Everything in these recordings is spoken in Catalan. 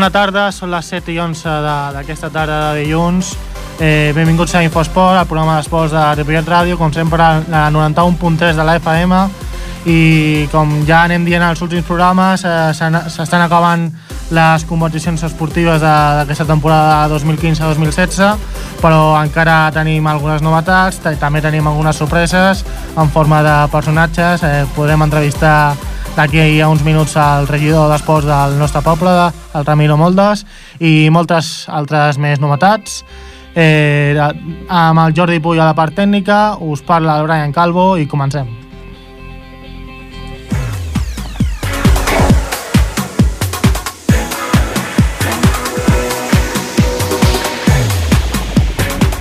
Bona tarda, són les 7 i 11 d'aquesta tarda de dilluns. Eh, benvinguts a Infosport, el programa d'esports de Ripollet Ràdio, com sempre la 91.3 de la FM i com ja anem dient als últims programes eh, s'estan acabant les competicions esportives d'aquesta temporada 2015-2016 però encara tenim algunes novetats també tenim algunes sorpreses en forma de personatges eh, podrem entrevistar d'aquí a uns minuts al regidor d'esports del nostre poble, el Ramiro Moldes, i moltes altres més novetats. Eh, amb el Jordi Puy a la part tècnica, us parla el Brian Calvo i comencem.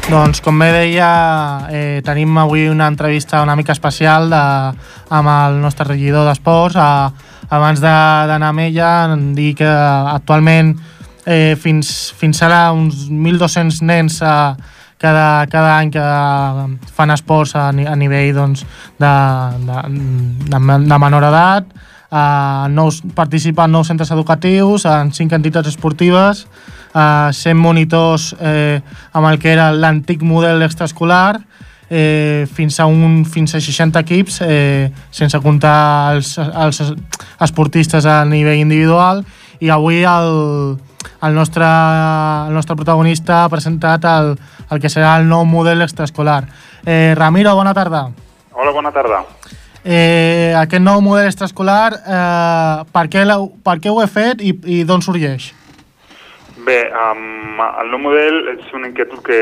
Doncs, com bé deia, eh, tenim avui una entrevista una mica especial de, amb el nostre regidor d'Esports. abans d'anar amb ella, dir que actualment eh, fins, fins ara uns 1.200 nens eh, cada, cada any que fan esports a, a nivell doncs, de, de, de, de menor edat, eh, nous, participa en nous centres educatius, en cinc entitats esportives, eh, 100 monitors eh, amb el que era l'antic model extraescolar, eh, fins, a un, fins a 60 equips, eh, sense comptar els, els esportistes a nivell individual, i avui el, el, nostre, el nostre protagonista ha presentat el, el que serà el nou model extraescolar. Eh, Ramiro, bona tarda. Hola, bona tarda. Eh, aquest nou model extraescolar, eh, per, què per què ho he fet i, i d'on sorgeix? Bé, um, el nou model és una inquietud que,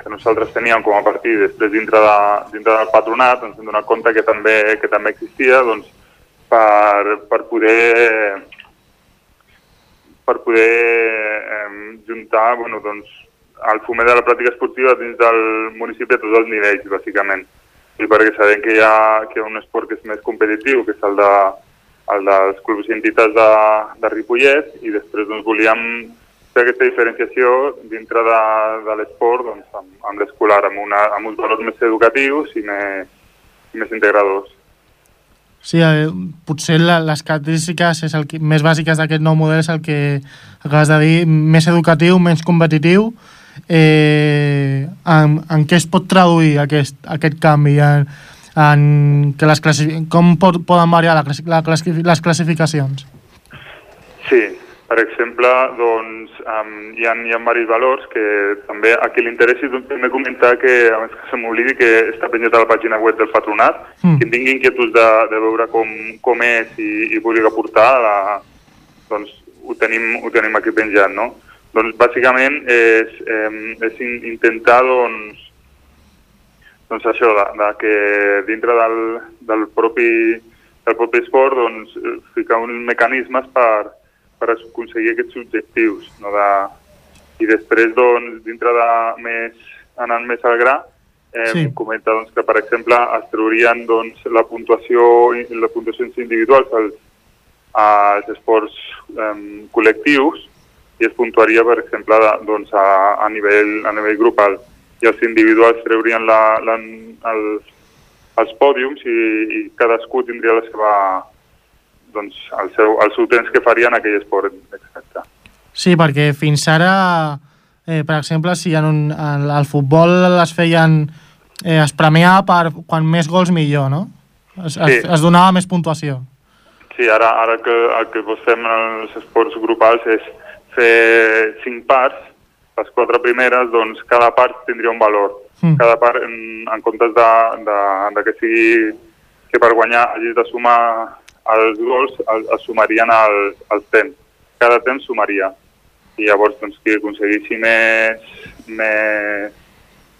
que nosaltres teníem com a partit després dintre, de, dintre del patronat, ens hem donat compte que també, que també existia doncs, per, per poder per poder eh, juntar bueno, doncs, el foment de la pràctica esportiva dins del municipi a tots els nivells, bàsicament. I perquè sabem que hi ha, que hi ha un esport que és més competitiu, que és el, de, el dels clubs i entitats de, de Ripollet, i després doncs, volíem fer aquesta diferenciació dintre de, de l'esport doncs, amb, amb l'escolar, amb, una, amb uns valors més educatius i més, més integradors. Sí, eh, potser la, les característiques és el que, més bàsiques d'aquest nou model és el que acabes de dir, més educatiu, menys competitiu. Eh, en, en què es pot traduir aquest, aquest canvi? En, en que les com pot, poden variar la, la, les classificacions? Sí, per exemple, doncs, um, hi, ha, hi ha diversos valors que també a qui li interessi doncs, també comentar que, a més que se m'oblidi, que està penjat a la pàgina web del patronat, mm. qui tingui inquietuds de, de veure com, com és i, i vulgui aportar, la, doncs ho tenim, ho tenim aquí penjat, no? Doncs bàsicament és, eh, és intentar doncs, doncs això, de, de que dintre del, del, propi, del propi esport doncs, ficar uns mecanismes per, per aconseguir aquests objectius. No de... I després, doncs, dintre de més, anant més al gra, eh, sí. comenta doncs, que, per exemple, es traurien doncs, la puntuació la puntuacions individuals als, als esports eh, col·lectius i es puntuaria, per exemple, de, doncs, a, a, nivell, a nivell grupal. I els individuals traurien la, la, el, els pòdiums i, i cadascú tindria la seva, doncs, el, seu, el seu temps que faria en aquell esport exacte. Sí, perquè fins ara, eh, per exemple, si en un, en el futbol es feien... Eh, es premiava per quan més gols millor, no? Es, sí. es, es donava més puntuació. Sí, ara, ara que el que vos fem en els esports grupals és fer cinc parts, les quatre primeres, doncs cada part tindria un valor. Mm. Cada part, en, en comptes de, de, de que sigui que per guanyar hagis de sumar els gols es sumarien al, al temps. Cada temps sumaria. I llavors, doncs, qui aconseguissi més, més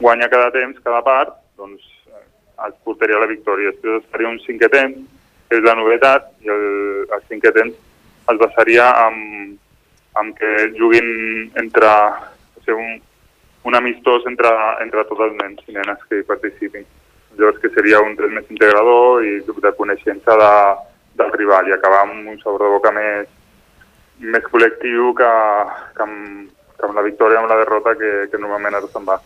guanya cada temps, cada part, doncs es portaria la victòria. Després es faria un cinquè temps, que és la novetat, i el, el cinquè temps es basaria amb, amb que juguin entre o sigui, un, un amistós entre, entre tots els nens i nenes que hi participin. Llavors que seria un temps més integrador i de coneixença de, del rival i acabar amb un sabor de boca més, més col·lectiu que, que, amb, que amb la victòria amb la derrota que, que normalment ara se'n va.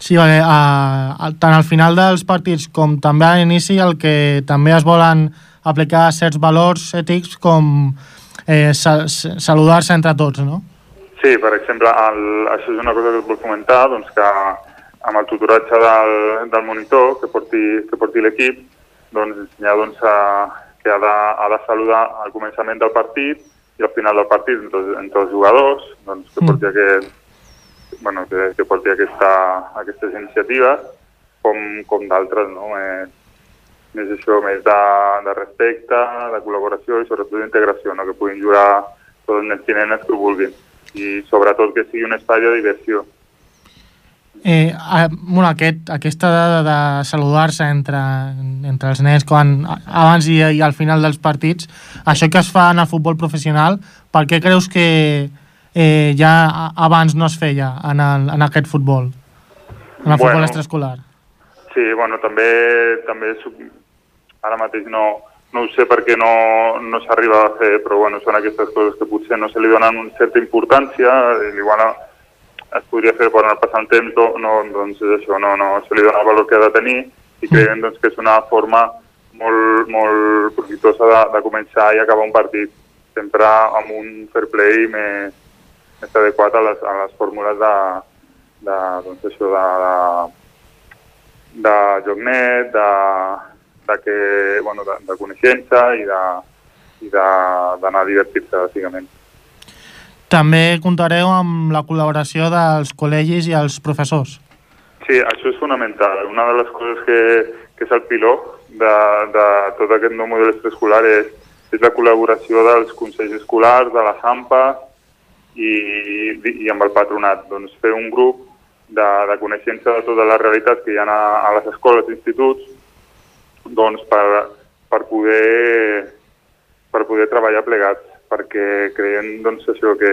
Sí, vale. A, a, tant al final dels partits com també a l'inici el que també es volen aplicar certs valors ètics com eh, sal saludar-se entre tots, no? Sí, per exemple, el, això és una cosa que et vull comentar, doncs que amb el tutoratge del, del monitor que porti, que porti l'equip, doncs ensenyar doncs, a, que ha de, ha de saludar al començament del partit i al final del partit entre, entre els jugadors, doncs, que porti, mm. aquest, bueno, que, que porti aquesta, aquestes iniciatives com, com d'altres, no? Eh, més això, més de, de respecte, de col·laboració i sobretot d'integració, no? que puguin jugar tots els nens i nenes que ho vulguin i sobretot que sigui un espai de diversió. Eh, bueno, aquest, aquesta de, de saludar-se entre, entre els nens quan, abans i, i al final dels partits, això que es fa en el futbol professional, per què creus que eh, ja abans no es feia en, el, en aquest futbol? En el bueno, futbol extraescolar? Sí, bueno, també, també ara mateix no, no ho sé perquè no, no s'arriba a fer, però bueno, són aquestes coses que potser no se li donen una certa importància, igual es podria fer per anar passant temps, no, doncs és això, no, no se li dona el valor que ha de tenir i mm. creiem doncs, que és una forma molt, molt profitosa de, de començar i acabar un partit, sempre amb un fair play més, més adequat a les, a les fórmules de, de, doncs això, de, de, de joc net, de, de, que, bueno, de, de coneixença i d'anar a divertir-se, bàsicament. També comptareu amb la col·laboració dels col·legis i els professors. Sí, això és fonamental. Una de les coses que, que és el piló de, de tot aquest nou model extraescolar és, és la col·laboració dels consells escolars, de la SAMPA i, i amb el patronat. Doncs fer un grup de, de coneixença de tota la realitat que hi ha a, a les escoles i instituts doncs per, per, poder, per poder treballar plegats perquè creiem doncs, això, que,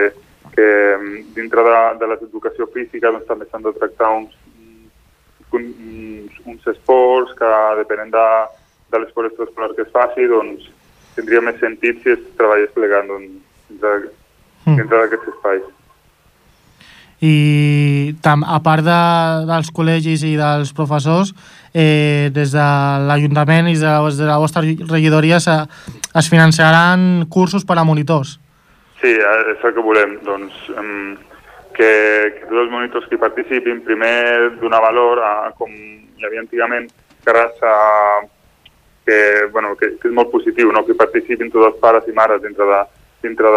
que mm, dintre de, de l'educació física doncs, també s'han de tractar uns, uns, uns esports que depenent de, de l'esport extraescolar que es faci, doncs tindria més sentit si es treballés plegant doncs, dintre, mm. dintre d'aquests espais. I tam, a part de, dels col·legis i dels professors, eh, des de l'Ajuntament i des de la vostra regidoria se, es finançaran cursos per a monitors. Sí, eh, és el que volem. Doncs, que, que tots els monitors que participin primer donar valor a, com hi havia antigament, carres a, que, bueno, que, que és molt positiu, no? que participin tots els pares i mares dintre de dintre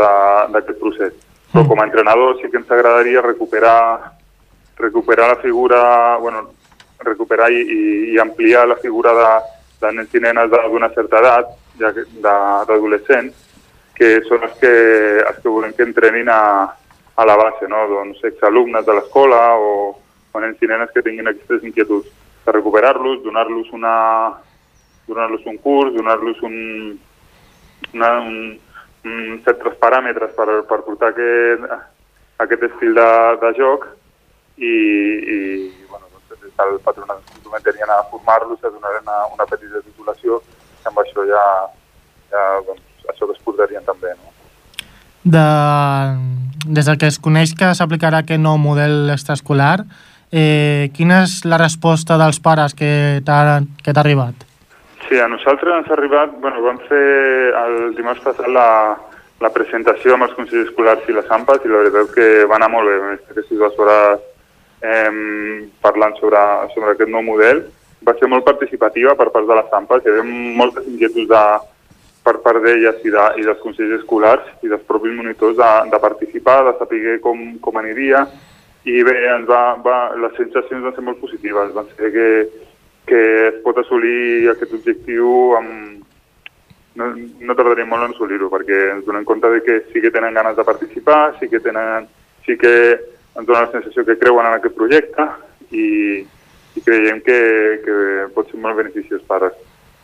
d'aquest procés. Però mm. com a entrenador sí que ens agradaria recuperar recuperar la figura, bueno, recuperar i, i, i ampliar la figura de, de nens i nenes d'una certa edat, ja d'adolescents, que són els que, els que volem que entrenin a, a la base, no? doncs exalumnes de l'escola o, o nens i nenes que tinguin aquestes inquietuds. Per recuperar-los, donar-los una donar-los un curs, donar-los un, una, un, un certs paràmetres per, per portar aquest, aquest estil de, de joc i, i bueno, el patronat es comprometerien a formar-los, a donar una, una petita titulació, i amb això ja, ja doncs, això que es portarien també. No? De, des del que es coneix que s'aplicarà aquest nou model extraescolar, eh, quina és la resposta dels pares que t'ha arribat? Sí, a nosaltres ens ha arribat, bueno, vam fer el dimarts passat la, la presentació amb els consells escolars i les AMPAs i la veritat que va anar molt bé, aquestes dues hores eh, parlant sobre, sobre aquest nou model. Va ser molt participativa per part de les AMPAs, hi havia moltes inquietuds de, per part d'elles i, de, i dels consells escolars i dels propis monitors de, de participar, de saber com, com aniria, i bé, ens va, va, les sensacions van ser molt positives, van ser que, que es pot assolir aquest objectiu amb... No, no tardaríem molt en assolir-ho, perquè ens donem compte de que sí que tenen ganes de participar, sí que tenen, sí que ens dona la sensació que creuen en aquest projecte i, i creiem que, que pot ser molt beneficiós per,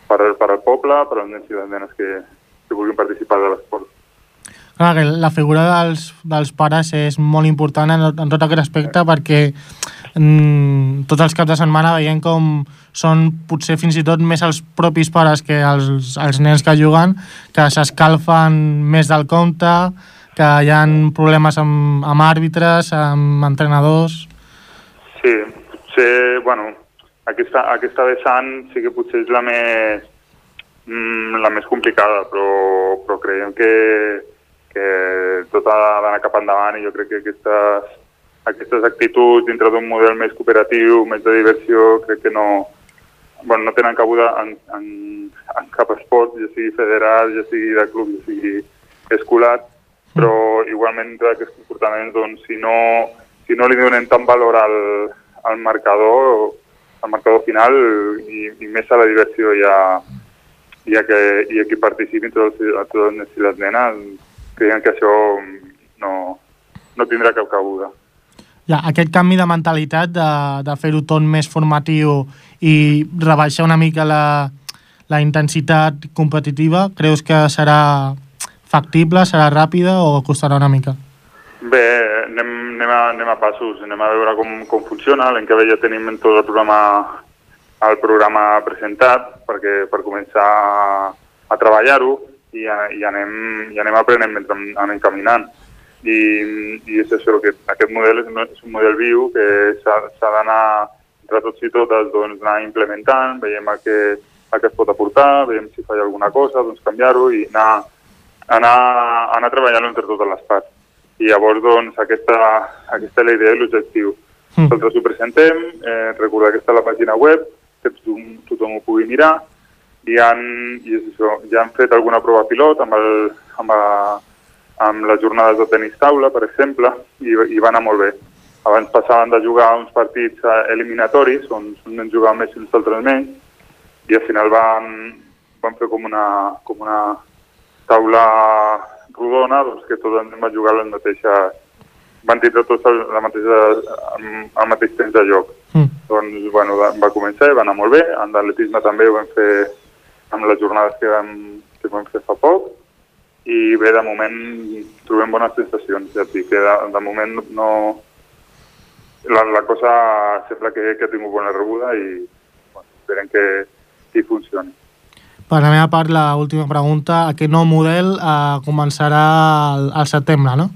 per, per al poble, per als nens i les nenes que, que vulguin participar de l'esport. Clar, que la figura dels, dels pares és molt important en, en tot aquest aspecte perquè mm, tots els caps de setmana veiem com són potser fins i tot més els propis pares que els, els nens que juguen, que s'escalfen més del compte, que hi ha problemes amb, amb àrbitres, amb entrenadors... Sí, potser, bueno, aquesta, aquesta vessant sí que potser és la més, mm, la més complicada, però, però creiem que, que tot ha d'anar cap endavant i jo crec que aquestes, aquestes actituds dintre d'un model més cooperatiu, més de diversió, crec que no, bueno, no tenen cabuda en, en, en cap esport, ja sigui federal, ja sigui de club, ja sigui escolar, però igualment entre aquests comportaments, doncs, si no, si no li donem tant valor al, al marcador, al marcador final i, i més a la diversió i a, i a, que, i a qui participin tots, a tots els nens i les nenes, creiem que això no, no tindrà cap cabuda. Ja, aquest canvi de mentalitat de, de fer-ho tot més formatiu i rebaixar una mica la, la intensitat competitiva, creus que serà factible, serà ràpida o costarà una mica? Bé, anem, anem, a, anem a passos, anem a veure com, com funciona. L'any que ve ja tenim tot el programa, el programa presentat perquè per començar a, a treballar-ho i, i, anem, i anem aprenent mentre anem caminant. I, i és això, que aquest model és, és un model viu que s'ha d'anar entre tots i totes doncs, anar implementant, veiem a què, a què es pot aportar, veiem si falla alguna cosa, doncs canviar-ho i anar, anar, anar treballant entre totes les parts. I llavors, doncs, aquesta, aquesta és la idea i l'objectiu. Mm. Nosaltres ho presentem, eh, recordar que està a la pàgina web, que tothom, tothom ho pugui mirar, i, han, i és això, ja han fet alguna prova pilot amb, el, amb, a, amb les jornades de tenis taula, per exemple, i, i va anar molt bé. Abans passaven de jugar uns partits eh, eliminatoris, on uns nens jugaven més i uns altres menys, i al final van, van fer com una, com una taula rodona doncs, que tots ens van jugar les mateixes van tindre tots el, la mateixa, el mateix temps de joc. Mm. Doncs, bueno, va, començar i va anar molt bé. En l'atletisme també ho vam fer amb les jornades que vam, que vam fer fa poc i bé, de moment trobem bones sensacions, ja dic que de, de moment no... La, la cosa sembla que, que ha tingut bona rebuda i bueno, esperem que, que funcioni. Per la meva part, l'última pregunta, aquest nou model eh, començarà al, al setembre, no?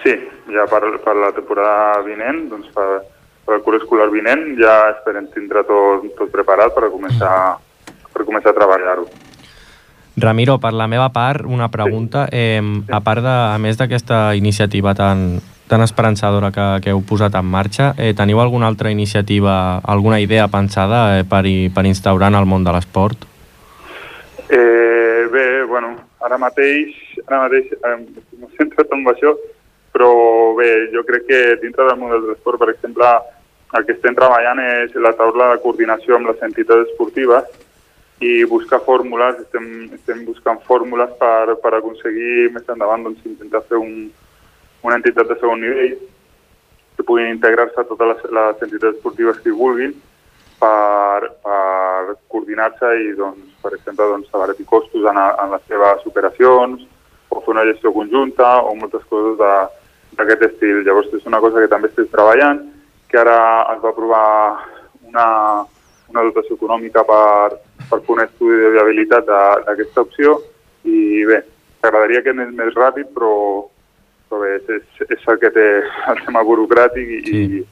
Sí, ja per, per la temporada vinent, doncs per, per el curs escolar vinent, ja esperem tindre tot, tot preparat per començar, per començar a treballar-ho. Ramiro, per la meva part, una pregunta. Eh, a part de, a més d'aquesta iniciativa tan, tan esperançadora que, que heu posat en marxa, eh, teniu alguna altra iniciativa, alguna idea pensada eh, per, per instaurar en el món de l'esport? Eh, bé, bueno, ara mateix, ara mateix eh, m'he centrat en això, però bé, jo crec que dintre del model de l'esport, per exemple, el que estem treballant és la taula de coordinació amb les entitats esportives, i buscar fórmules, estem, estem buscant fórmules per, per aconseguir més endavant doncs, intentar fer un, una entitat de segon nivell que puguin integrar-se a totes les, les entitats esportives que vulguin per, per coordinar-se i, doncs, per exemple, doncs, abaratir costos en, a, en les seves operacions o fer una gestió conjunta o moltes coses d'aquest estil. Llavors, és una cosa que també estem treballant, que ara es va aprovar una, una dotació econòmica per, per fer un estudi de viabilitat d'aquesta opció i bé, t'agradaria que anés més ràpid, però, però bé, és, és el que té el tema burocràtic i, sí. i,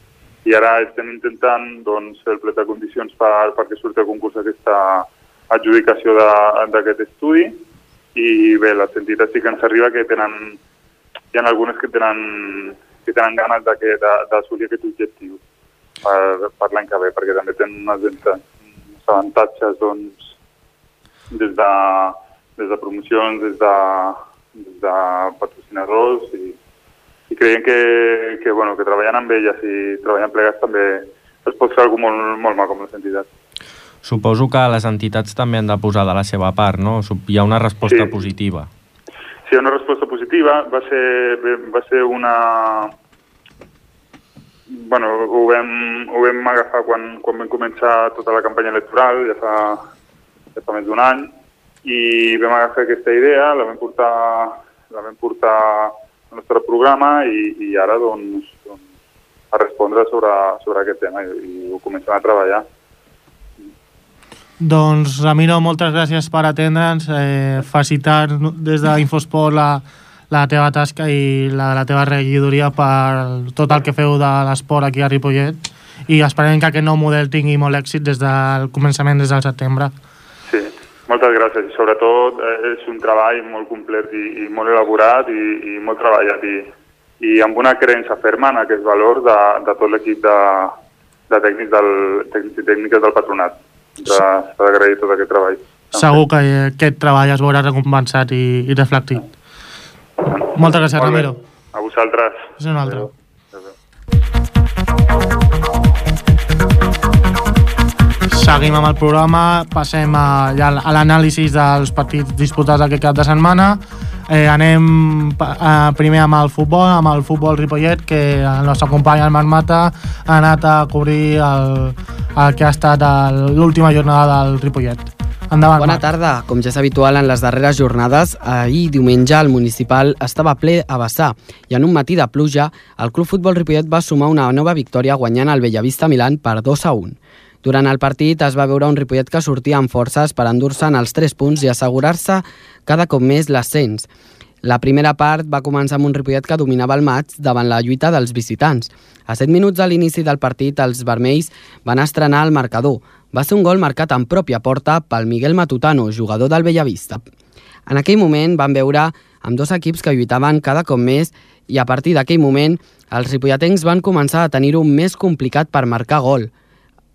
i ara estem intentant doncs, fer el plet de condicions per, perquè surti a concurs aquesta adjudicació d'aquest estudi i bé, les entitats sí que ens arriba que tenen, hi ha algunes que tenen, que tenen ganes d'assolir aquest objectiu per, per l'any que ve, perquè també tenen unes, uns avantatges doncs, des, de, des de promocions, des de, des de patrocinadors i, i creiem que, que, bueno, que treballant amb elles i treballant plegats també es pot fer alguna molt, molt maco amb les entitats. Suposo que les entitats també han de posar de la seva part, no? Hi ha una resposta sí. positiva. Sí, una resposta positiva. Va ser, va ser una, bueno, ho vam, ho vam agafar quan, quan vam començar tota la campanya electoral, ja fa, ja fa més d'un any, i vam agafar aquesta idea, la vam portar, la vam portar al nostre programa i, i ara doncs, doncs a respondre sobre, sobre aquest tema i, i ho comencem a treballar. Doncs, Ramiro, moltes gràcies per atendre'ns, eh, facilitar des d'Infosport la, la teva tasca i la de la teva regidoria per tot el que feu de l'esport aquí a Ripollet i esperem que aquest nou model tingui molt èxit des del començament, des del setembre. Sí, Moltes gràcies. Sobretot eh, és un treball molt complet i, i molt elaborat i, i molt treballat i, i amb una creença ferma en aquest valor de, de tot l'equip de, de tècnics del, tècnics i tècniques del patronat. S'ha d'agrair tot aquest treball. Segur que aquest treball es veurà recompensat i, i reflectit. Moltes gràcies, Molt. Ramiro. A vosaltres. És un altre. Seguim amb el programa, passem a, ja a l'anàlisi dels partits disputats aquest cap de setmana. Eh, anem eh, primer amb el futbol, amb el futbol Ripollet, que el nostre company, el Marc Mata, ha anat a cobrir el, el que ha estat l'última jornada del Ripollet. Endavant, Bona Marc. tarda. Com ja és habitual en les darreres jornades, ahir diumenge el municipal estava ple a vessar i en un matí de pluja el Club Futbol Ripollet va sumar una nova victòria guanyant el Bellavista Milan per 2 a 1. Durant el partit es va veure un Ripollet que sortia amb forces per endur-se'n els 3 punts i assegurar-se cada cop més l'ascens. La primera part va començar amb un Ripollet que dominava el maig davant la lluita dels visitants. A 7 minuts a l'inici del partit, els vermells van estrenar el marcador. Va ser un gol marcat en pròpia porta pel Miguel Matutano, jugador del Bellavista. En aquell moment van veure amb dos equips que lluitaven cada cop més i a partir d'aquell moment els ripolletens van començar a tenir-ho més complicat per marcar gol.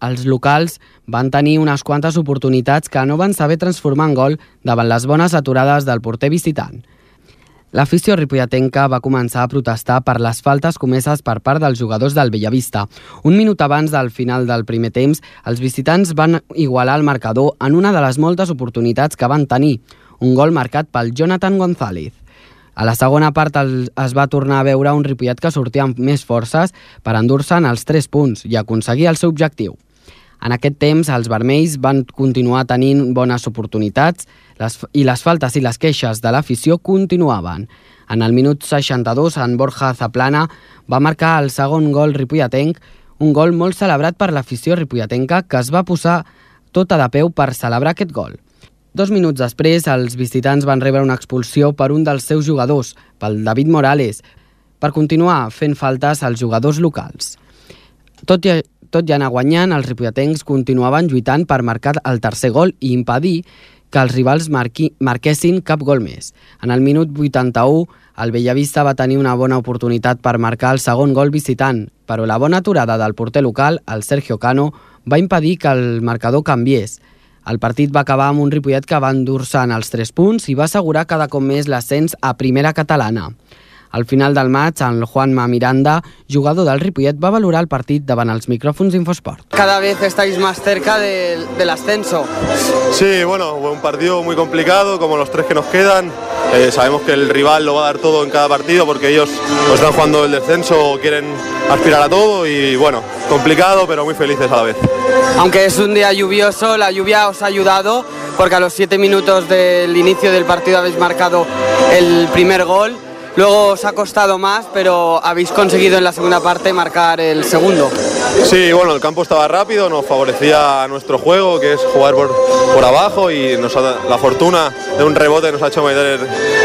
Els locals van tenir unes quantes oportunitats que no van saber transformar en gol davant les bones aturades del porter visitant. L'afició ripolletenca va començar a protestar per les faltes comeses per part dels jugadors del Bellavista. Un minut abans del final del primer temps, els visitants van igualar el marcador en una de les moltes oportunitats que van tenir, un gol marcat pel Jonathan González. A la segona part es va tornar a veure un Ripollet que sortia amb més forces per endur-se'n els 3 punts i aconseguir el seu objectiu. En aquest temps, els vermells van continuar tenint bones oportunitats les, i les faltes i les queixes de l'afició continuaven. En el minut 62, en Borja Zaplana va marcar el segon gol ripolletenc, un gol molt celebrat per l'afició ripolletenca que es va posar tota de peu per celebrar aquest gol. Dos minuts després, els visitants van rebre una expulsió per un dels seus jugadors, pel David Morales, per continuar fent faltes als jugadors locals. Tot i, tot i anar guanyant, els ripolletens continuaven lluitant per marcar el tercer gol i impedir que els rivals marqui, marquessin cap gol més. En el minut 81, el Bellavista va tenir una bona oportunitat per marcar el segon gol visitant, però la bona aturada del porter local, el Sergio Cano, va impedir que el marcador canviés. El partit va acabar amb un Ripollet que va endur-se'n els 3 punts i va assegurar cada cop més l'ascens a primera catalana. Al final del maig, el Juanma Miranda, jugador del Ripollet, va valorar el partit davant els micròfons d'Infosport. Cada vez estáis más cerca del, del ascenso. Sí, bueno, fue un partido muy complicado, como los tres que nos quedan. Eh, sabemos que el rival lo va a dar todo en cada partido porque ellos no están jugando el descenso, quieren aspirar a todo y bueno, complicado pero muy felices a la vez. Aunque es un día lluvioso, la lluvia os ha ayudado porque a los siete minutos del inicio del partido habéis marcado el primer gol. Luego os ha costado más, pero habéis conseguido en la segunda parte marcar el segundo. Sí, bueno, el campo estaba rápido, nos favorecía nuestro juego, que es jugar por, por abajo y nos ha- la fortuna de un rebote nos ha hecho meter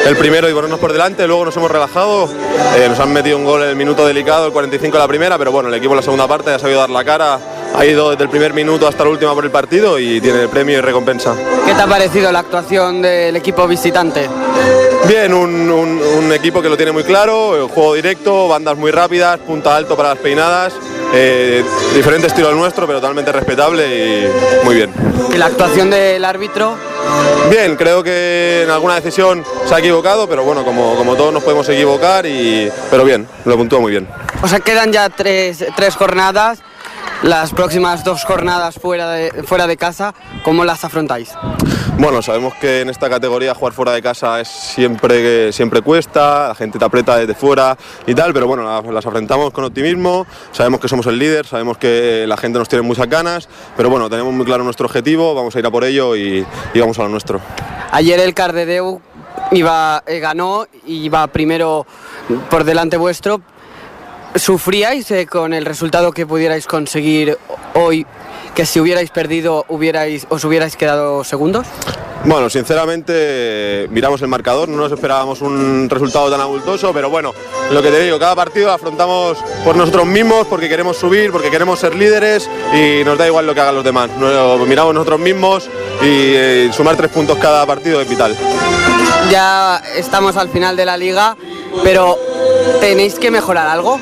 el primero y ponernos por delante. Luego nos hemos relajado, eh, nos han metido un gol en el minuto delicado, el 45 de la primera, pero bueno, el equipo en la segunda parte ha sabido dar la cara, ha ido desde el primer minuto hasta la última por el partido y tiene premio y recompensa. ¿Qué te ha parecido la actuación del equipo visitante? Bien, un, un- un equipo que lo tiene muy claro, juego directo, bandas muy rápidas, punta alto para las peinadas, eh, diferente estilo al nuestro, pero totalmente respetable y muy bien. ¿Y la actuación del árbitro? Bien, creo que en alguna decisión se ha equivocado, pero bueno, como, como todos nos podemos equivocar, y, pero bien, lo puntúa muy bien. O sea, quedan ya tres, tres jornadas. Las próximas dos jornadas fuera de, fuera de casa, ¿cómo las afrontáis? Bueno, sabemos que en esta categoría jugar fuera de casa es siempre, siempre cuesta, la gente te aprieta desde fuera y tal, pero bueno, las, las afrontamos con optimismo, sabemos que somos el líder, sabemos que la gente nos tiene muchas ganas, pero bueno, tenemos muy claro nuestro objetivo, vamos a ir a por ello y, y vamos a lo nuestro. Ayer el Cardedeu iba, eh, ganó y iba primero por delante vuestro. ¿Sufríais eh, con el resultado que pudierais conseguir hoy? Que si hubierais perdido hubierais, os hubierais quedado segundos? Bueno, sinceramente miramos el marcador, no nos esperábamos un resultado tan abultoso, pero bueno, lo que te digo, cada partido afrontamos por nosotros mismos, porque queremos subir, porque queremos ser líderes y nos da igual lo que hagan los demás. Lo miramos nosotros mismos y eh, sumar tres puntos cada partido es vital. Ya estamos al final de la liga, pero ¿tenéis que mejorar algo?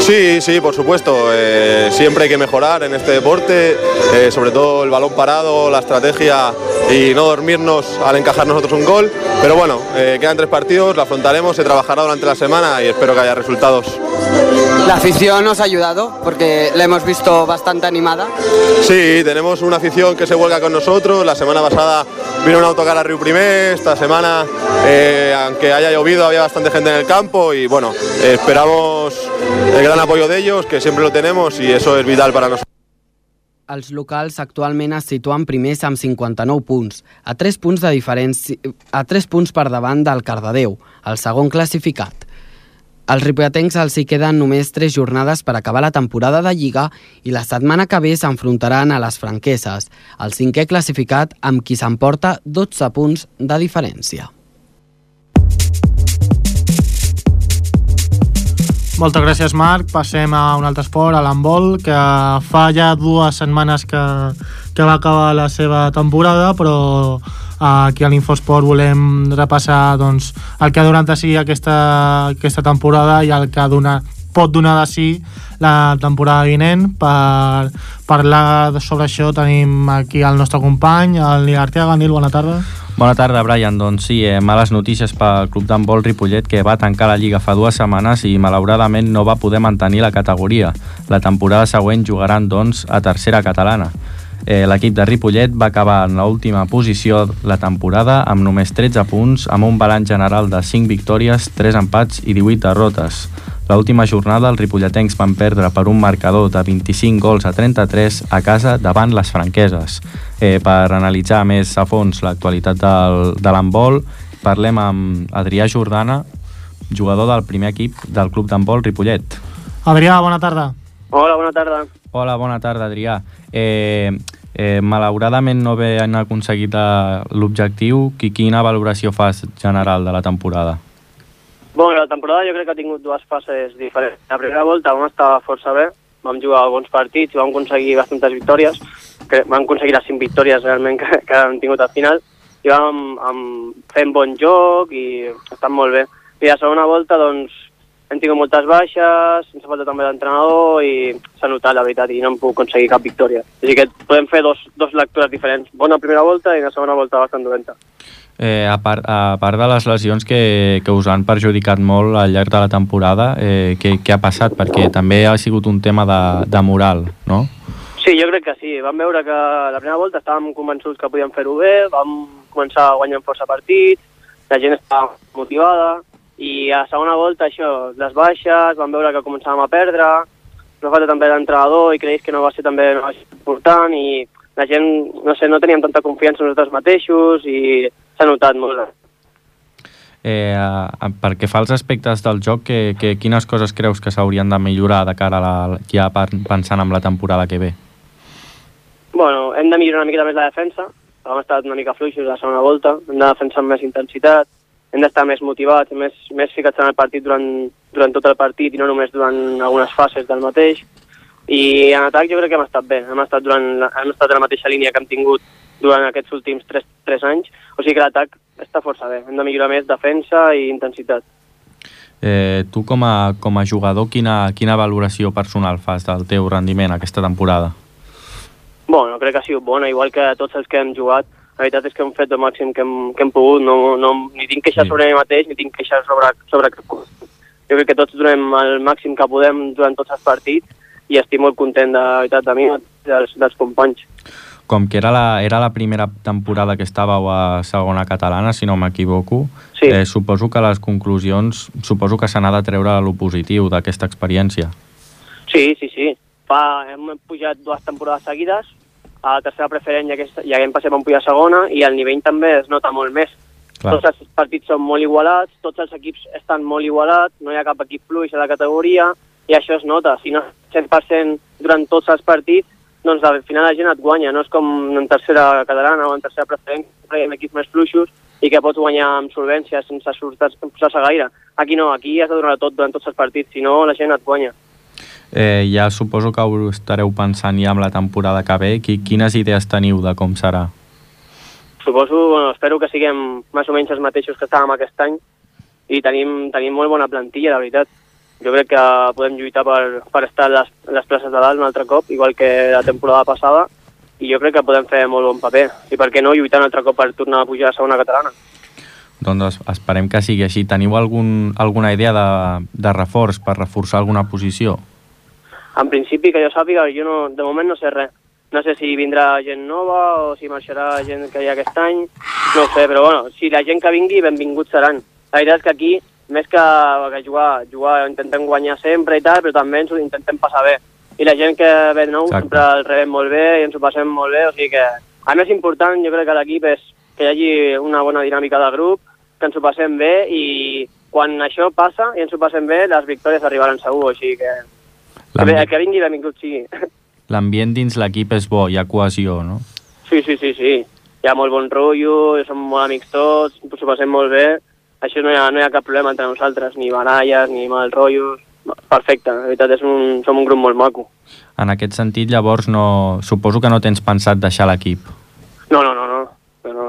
Sí, sí, por supuesto. Eh, siempre hay que mejorar en este deporte, eh, sobre todo el balón parado, la estrategia y no dormirnos al encajar nosotros un gol. Pero bueno, eh, quedan tres partidos, lo afrontaremos, se trabajará durante la semana y espero que haya resultados. La afición nos ha ayudado porque la hemos visto bastante animada. Sí, tenemos una afición que se vuelca con nosotros. La semana pasada vino un autocar a Río Primer, esta semana, eh, aunque haya llovido, había bastante gente en el campo y bueno, esperamos el gran apoyo de ellos, que siempre lo tenemos y eso es vital para nosotros. Els locals actualment es situen primers amb 59 punts, a 3 punts, de diferència, a 3 punts per davant del Cardedeu, el segon classificat. Els ripolletens els hi queden només 3 jornades per acabar la temporada de Lliga i la setmana que ve s'enfrontaran a les franqueses, el cinquè classificat amb qui s'emporta 12 punts de diferència. Moltes gràcies, Marc. Passem a un altre esport, a l'handbol, que fa ja dues setmanes que, que va acabar la seva temporada, però aquí a l'Infosport volem repassar doncs, el que ha donat de si aquesta, aquesta temporada i el que dona, pot donar de si la temporada vinent. Per parlar sobre això tenim aquí el nostre company, el Nil Arteaga. Nil, bona tarda. Bona tarda, Brian. Doncs sí, eh, males notícies pel club d'handbol Ripollet que va tancar la Lliga fa dues setmanes i malauradament no va poder mantenir la categoria. La temporada següent jugaran, doncs, a tercera catalana. Eh, L'equip de Ripollet va acabar en l'última posició la temporada amb només 13 punts, amb un balanç general de 5 victòries, 3 empats i 18 derrotes. L'última jornada els ripolletens van perdre per un marcador de 25 gols a 33 a casa davant les franqueses. Eh, per analitzar més a fons l'actualitat del, de l'handbol, parlem amb Adrià Jordana, jugador del primer equip del club d'handbol Ripollet. Adrià, bona tarda. Hola, bona tarda. Hola, bona tarda, Adrià. Eh, eh, malauradament no han aconseguit eh, l'objectiu. Quina valoració fas general de la temporada? Bueno, la temporada jo crec que ha tingut dues fases diferents. La primera volta vam estar força bé, vam jugar bons partits i vam aconseguir bastantes victòries, que vam aconseguir les cinc victòries realment que, que hem tingut al final, i vam amb, fent bon joc i estan molt bé. I la segona volta, doncs, hem tingut moltes baixes, ens ha faltat també l'entrenador i s'ha notat, la veritat, i no hem pogut aconseguir cap victòria. Així que podem fer dos, dos lectures diferents. Bona primera volta i la segona volta bastant dolenta. Eh, a, part, a part de les lesions que, que us han perjudicat molt al llarg de la temporada, eh, què, què ha passat? Perquè també ha sigut un tema de, de moral, no? Sí, jo crec que sí. Vam veure que la primera volta estàvem convençuts que podíem fer-ho bé, vam començar guanyant força partits, la gent estava motivada, i a la segona volta això, les baixes, vam veure que començàvem a perdre, no falta també l'entrenador i creus que no va ser també no va ser important i la gent, no sé, no teníem tanta confiança en nosaltres mateixos i s'ha notat molt. Eh, perquè fa els aspectes del joc, que, que, quines coses creus que s'haurien de millorar de cara a la, ja pensant en la temporada que ve? Bueno, hem de millorar una miqueta més la defensa, hem estat una mica fluixos la segona volta, hem de defensar amb més intensitat, hem d'estar més motivats, més, més ficats en el partit durant, durant tot el partit i no només durant algunes fases del mateix. I en atac jo crec que hem estat bé, hem estat, durant la, hem estat en la mateixa línia que hem tingut durant aquests últims 3, 3 anys, o sigui que l'atac està força bé. Hem de millorar més defensa i intensitat. Eh, tu com a, com a jugador, quina, quina valoració personal fas del teu rendiment aquesta temporada? Bueno, crec que ha sigut bona, igual que tots els que hem jugat. La veritat és que hem fet el màxim que hem, que hem pogut, no, no, ni tinc queixes sí. sobre mi mateix, ni tinc queixes sobre, sobre cap cosa. Jo crec que tots donem el màxim que podem durant tots els partits i estic molt content de, la veritat de mi dels, dels companys com que era la, era la primera temporada que estàveu a segona catalana, si no m'equivoco, sí. eh, suposo que les conclusions, suposo que s'ha de treure lo positiu d'aquesta experiència. Sí, sí, sí. Fa, hem pujat dues temporades seguides, a la tercera preferent ja, aquesta, ja hem passat a pujar a segona i el nivell també es nota molt més. Clar. Tots els partits són molt igualats, tots els equips estan molt igualats, no hi ha cap equip fluix a la categoria i això es nota. Si no 100% durant tots els partits, doncs al final la gent et guanya, no és com en tercera catalana o en tercera preferent, que hi ha equips més fluixos i que pots guanyar amb solvència sense sortir-se gaire. Aquí no, aquí has de donar tot durant tots els partits, si no la gent et guanya. Eh, ja suposo que ho estareu pensant ja amb la temporada que ve. Quines idees teniu de com serà? Suposo, bueno, espero que siguem més o menys els mateixos que estàvem aquest any i tenim, tenim molt bona plantilla, la veritat. Jo crec que podem lluitar per, per estar a les, les places de dalt un altre cop, igual que la temporada passada, i jo crec que podem fer molt bon paper. I per què no lluitar un altre cop per tornar a pujar a segona catalana? Doncs esperem que sigui així. Teniu algun, alguna idea de, de reforç per reforçar alguna posició? En principi, que jo sàpiga, jo no, de moment no sé res. No sé si vindrà gent nova o si marxarà gent que hi ha aquest any, no sé, però bueno, si la gent que vingui, benvinguts seran. La veritat és que aquí, més que, que jugar, jugar intentem guanyar sempre i tal, però també ens ho intentem passar bé. I la gent que ve nou Exacte. sempre el rebem molt bé i ens ho passem molt bé, o sigui que a més important jo crec que l'equip és que hi hagi una bona dinàmica del grup, que ens ho passem bé i quan això passa i ens ho passem bé, les victòries arribaran segur, sigui que que, que vingui benvingut sigui. L'ambient dins l'equip és bo, hi ha cohesió, no? Sí, sí, sí, sí. Hi ha molt bon rotllo, som molt amics tots, ens ho passem molt bé. Això no hi ha, no hi ha cap problema entre nosaltres, ni baralles, ni mal rotllos. Perfecte, la veritat és un, som un grup molt maco. En aquest sentit, llavors, no, suposo que no tens pensat deixar l'equip. No, no, no, no. no, no.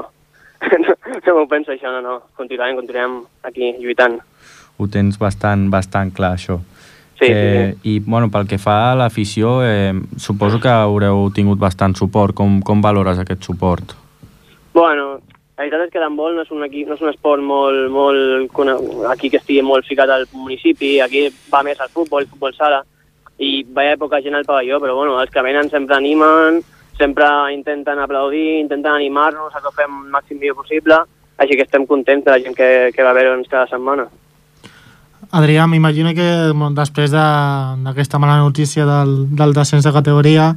no, no m'ho penso això, no, no. Continuarem, continuarem aquí lluitant. Ho tens bastant, bastant clar, això. Sí, eh, sí, I, bueno, pel que fa a l'afició, eh, suposo que haureu tingut bastant suport. Com, com valores aquest suport? Bueno, la veritat és que l'handbol no, és un equip, no és un esport molt, molt aquí que estigui molt ficat al municipi, aquí va més al futbol, futbol sala, i veia poca gent al pavelló, però bueno, els que venen sempre animen, sempre intenten aplaudir, intenten animar-nos a que ho fem el màxim millor possible, així que estem contents de la gent que, que va veure'ns cada setmana. Adrià, m'imagino que després d'aquesta de, mala notícia del, del descens de categoria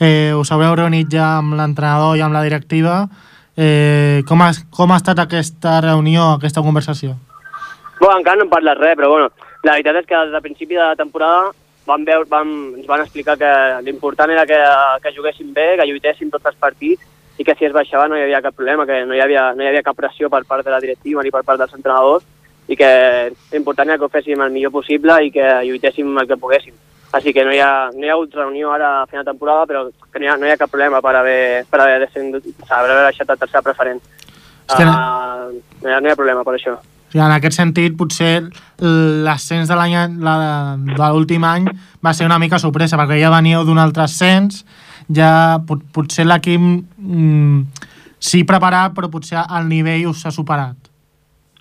eh, us haureu reunit ja amb l'entrenador i amb la directiva. Eh, com, ha, com ha estat aquesta reunió, aquesta conversació? Bueno, encara no hem parlat res, però bueno, la veritat és que des del principi de la temporada vam veure, vam, ens van explicar que l'important era que, que juguéssim bé, que lluitéssim tots els partits i que si es baixava no hi havia cap problema, que no hi havia, no hi havia cap pressió per part de la directiva ni per part dels entrenadors i que l'important era que ho féssim el millor possible i que lluitéssim el que poguéssim. Així que no hi ha, no hi ha hagut reunió ara a final de temporada, però que no hi ha, no hi ha cap problema per haver, per haver, descendut, haver deixat la tercera preferent. Uh, no, hi ha, no hi ha problema per això. Sí, en aquest sentit, potser l'ascens de l'any de l'últim any va ser una mica sorpresa, perquè ja veníeu d'un altre ascens, ja pot, potser l'equip mm, sí preparat, però potser el nivell us ha superat.